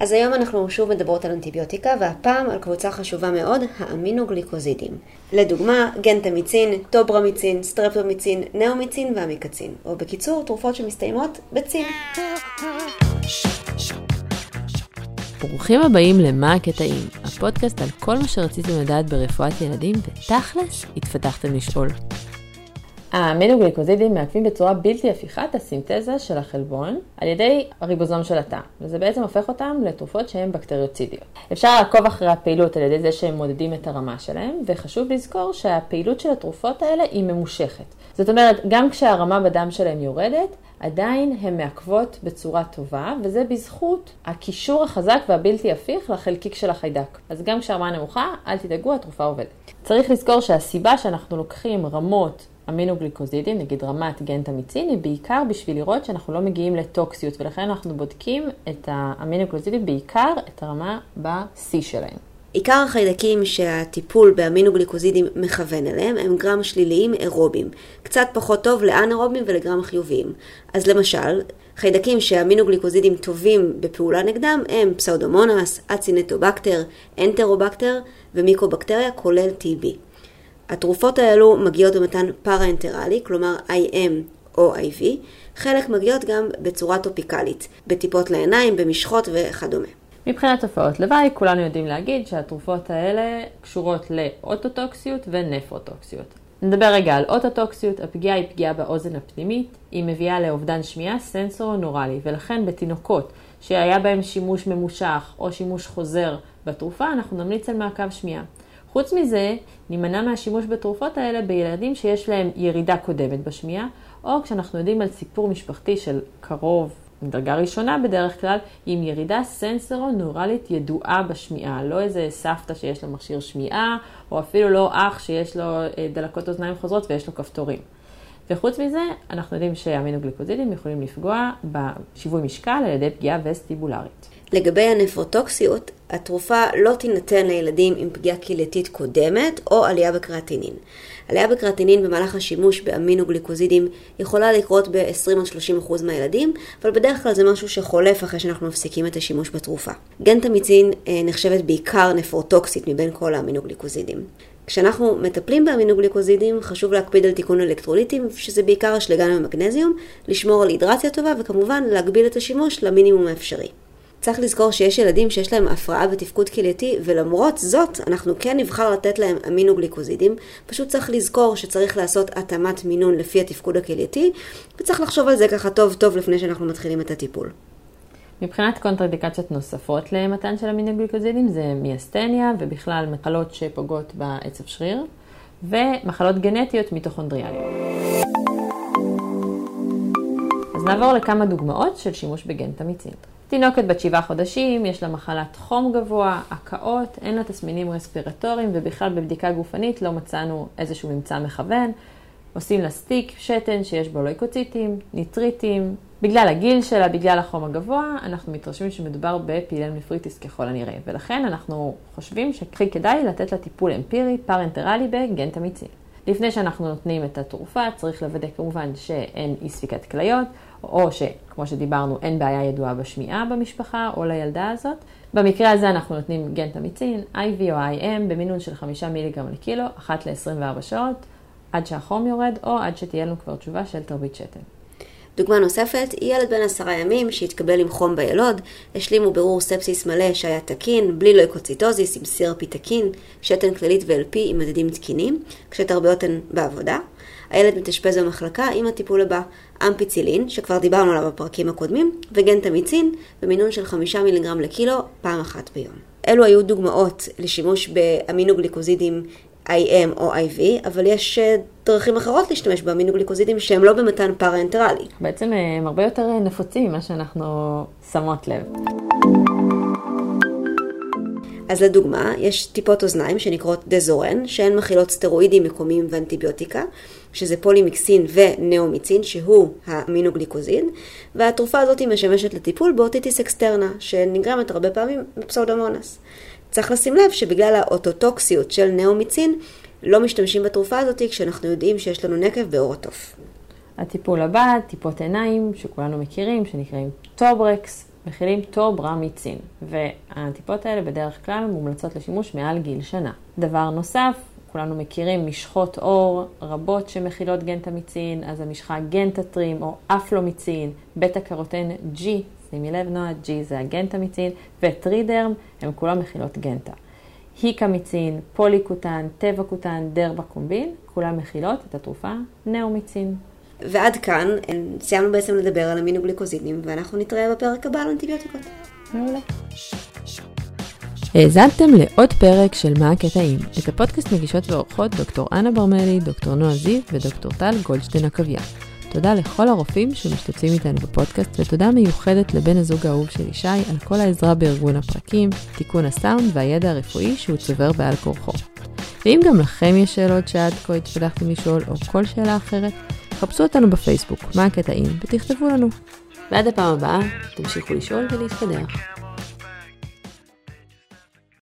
אז היום אנחנו שוב מדברות על אנטיביוטיקה, והפעם על קבוצה חשובה מאוד, האמינוגליקוזידים. לדוגמה, גנטמיצין, טוברמיצין, סטרפטומיצין, נאומיצין והמיקצין, או בקיצור, תרופות שמסתיימות בצין. ברוכים הבאים ל"מה הקטעים", הפודקאסט על כל מה שרציתם לדעת ברפואת ילדים, ותכלס, התפתחתם לשאול. האמינוגליקוזידים מעכבים בצורה בלתי הפיכה את הסינתזה של החלבון על ידי הריבוזום של התא, וזה בעצם הופך אותם לתרופות שהן בקטריוצידיות. אפשר לעקוב אחרי הפעילות על ידי זה שהם מודדים את הרמה שלהם, וחשוב לזכור שהפעילות של התרופות האלה היא ממושכת. זאת אומרת, גם כשהרמה בדם שלהם יורדת, עדיין הן מעכבות בצורה טובה, וזה בזכות הקישור החזק והבלתי הפיך לחלקיק של החיידק. אז גם כשהרמה נמוכה, אל תדאגו, התרופה עובדת. צריך לזכור שהסיבה שאנחנו לוקחים רמות אמינוגליקוזידים, נגיד רמת גנטמיצין, היא בעיקר בשביל לראות שאנחנו לא מגיעים לטוקסיות, ולכן אנחנו בודקים את האמינוגליקוזידים, בעיקר את הרמה ב-C שלהם. עיקר החיידקים שהטיפול באמינוגליקוזידים מכוון אליהם הם גרם שליליים אירובים, קצת פחות טוב לאנאירובים ולגרם חיוביים. אז למשל, חיידקים שהאמינוגליקוזידים טובים בפעולה נגדם הם פסאודומונס, אצינטובקטר, אנטרובקטר ומיקובקטריה כולל TB. התרופות האלו מגיעות במתן פרנטרלי, כלומר IM או IV, חלק מגיעות גם בצורה טופיקלית, בטיפות לעיניים, במשחות וכדומה. מבחינת תופעות לוואי, כולנו יודעים להגיד שהתרופות האלה קשורות לאוטוטוקסיות ונפרוטוקסיות. נדבר רגע על אוטוטוקסיות, הפגיעה היא פגיעה באוזן הפנימית, היא מביאה לאובדן שמיעה סנסורו-נורלי, ולכן בתינוקות שהיה בהם שימוש ממושך או שימוש חוזר בתרופה, אנחנו נמליץ על מעקב שמיעה. חוץ מזה, נימנע מהשימוש בתרופות האלה בילדים שיש להם ירידה קודמת בשמיעה, או כשאנחנו יודעים על סיפור משפחתי של קרוב, מדרגה ראשונה בדרך כלל, עם ירידה סנסורו-נורלית ידועה בשמיעה. לא איזה סבתא שיש לה מכשיר שמיעה, או אפילו לא אח שיש לו אה, דלקות אוזניים חוזרות ויש לו כפתורים. וחוץ מזה, אנחנו יודעים שהמינוגליקוזידים יכולים לפגוע בשיווי משקל על ידי פגיעה וסטיבולרית. לגבי הנפרוטוקסיות, התרופה לא תינתן לילדים עם פגיעה קהילתית קודמת או עלייה בקריאטינין. עלייה בקריאטינין במהלך השימוש באמינוגליקוזידים יכולה לקרות ב-20-30% מהילדים, אבל בדרך כלל זה משהו שחולף אחרי שאנחנו מפסיקים את השימוש בתרופה. גנטמיצין אה, נחשבת בעיקר נפרוטוקסית מבין כל האמינוגליקוזידים. כשאנחנו מטפלים באמינוגליקוזידים, חשוב להקפיד על תיקון אלקטרוליטים, שזה בעיקר אשלגן ומגנזיום, לשמור על הידרציה טובה וכמובן להגביל את השימוש למינימום האפשרי. צריך לזכור שיש ילדים שיש להם הפרעה בתפקוד כלייתי, ולמרות זאת, אנחנו כן נבחר לתת להם אמינוגליקוזידים. פשוט צריך לזכור שצריך לעשות התאמת מינון לפי התפקוד הכלייתי, וצריך לחשוב על זה ככה טוב טוב לפני שאנחנו מתחילים את הטיפול. מבחינת קונטרדיקציות נוספות למתן של אמינוגליקוזידים זה מיאסטניה ובכלל מחלות שפוגעות בעצב שריר ומחלות גנטיות מיטוכונדריאליות. אז נעבור לכמה דוגמאות של שימוש בגנטמיצין. תינוקת בת שבעה חודשים, יש לה מחלת חום גבוה, הקאות, אין לה תסמינים רספירטוריים ובכלל בבדיקה גופנית לא מצאנו איזשהו ממצא מכוון. עושים לה סטיק, שתן שיש בו לויקוציטים, ניטריטים. בגלל הגיל שלה, בגלל החום הגבוה, אנחנו מתרשמים שמדובר בפיאלונפריטיס ככל הנראה. ולכן אנחנו חושבים שהכי כדאי לתת לה טיפול אמפירי פרנטרלי בגנטמיצין. לפני שאנחנו נותנים את התרופה, צריך לוודא כמובן שאין אי ספיקת כליות, או שכמו שדיברנו, אין בעיה ידועה בשמיעה במשפחה או לילדה הזאת. במקרה הזה אנחנו נותנים גנטמיצין, IV או IM, במינון של 5 מיליגרם לקילו, אחת ל-24 שעות, עד שהחום יורד, או עד שתהיה לנו כבר תשובה של תרבית שתן. דוגמה נוספת ילד בן עשרה ימים שהתקבל עם חום בילוד, השלימו בירור ספסיס מלא שהיה תקין, בלי לויקוציטוזיס עם CRP תקין, שתן כללית ו-LP עם מדדים תקינים, כשתרביות הן בעבודה. הילד מתאשפז במחלקה עם הטיפול הבא, אמפיצילין, שכבר דיברנו עליו בפרקים הקודמים, וגנטמיצין במינון של 5 מיליגרם לקילו פעם אחת ביום. אלו היו דוגמאות לשימוש באמינוגליקוזידים IM או IV, אבל יש אה, דרכים אחרות להשתמש באמינוגליקוזידים שהם לא במתן פרנטרלי. בעצם אה, הם הרבה יותר אה, נפוצים ממה שאנחנו שמות לב. אז לדוגמה, יש טיפות אוזניים שנקראות דזורן, שהן מכילות סטרואידים מקומיים ואנטיביוטיקה, שזה פולימיקסין ונאומיצין, שהוא האמינוגליקוזיד, והתרופה הזאת משמשת לטיפול ב otitis externa, שנגרמת הרבה פעמים בפסאודומונס. צריך לשים לב שבגלל האוטוטוקסיות של נאומיצין, לא משתמשים בתרופה הזאת כשאנחנו יודעים שיש לנו נקב בעור התוף. הטיפול הבא, טיפות עיניים, שכולנו מכירים, שנקראים טוברקס, מכילים טוברמיצין, והטיפות האלה בדרך כלל מומלצות לשימוש מעל גיל שנה. דבר נוסף, כולנו מכירים משחות עור רבות שמכילות גנטמיצין, אז המשחה גנטטרים או אפלומיצין, בטא קורטן G, שימי לב נועה, G זה הגנטמיצין, וטרידרם, הם כולם מכילות גנטה. היקמיצין, פוליקוטן, טבקוטן, דרבקומבין, כולם מכילות את התרופה נאומיצין. ועד כאן סיימנו בעצם לדבר על אמינוגליקוזידים, ואנחנו נתראה בפרק הבא על אנטיביוטיקות. מעולה. האזנתם לעוד פרק של מה הקטעים. את הפודקאסט מגישות ועורכות דוקטור אנה ברמלי, דוקטור נועה זיו ודוקטור טל גולדשטיין עקביה. תודה לכל הרופאים שמשתתפים איתנו בפודקאסט, ותודה מיוחדת לבן הזוג האהוב של ישי על כל העזרה בארגון הפרקים, תיקון הסאונד והידע הרפואי שהוא צובר בעל כורחו. ואם גם לכם יש שאלות שעד כה התפתחתם לשאול, או כל שאלה אחרת, חפשו אותנו בפייסבוק, מה הקטעים, ותכתבו לנו. ועד הפעם הבאה, תמשיכו לשאול ולהתפתח.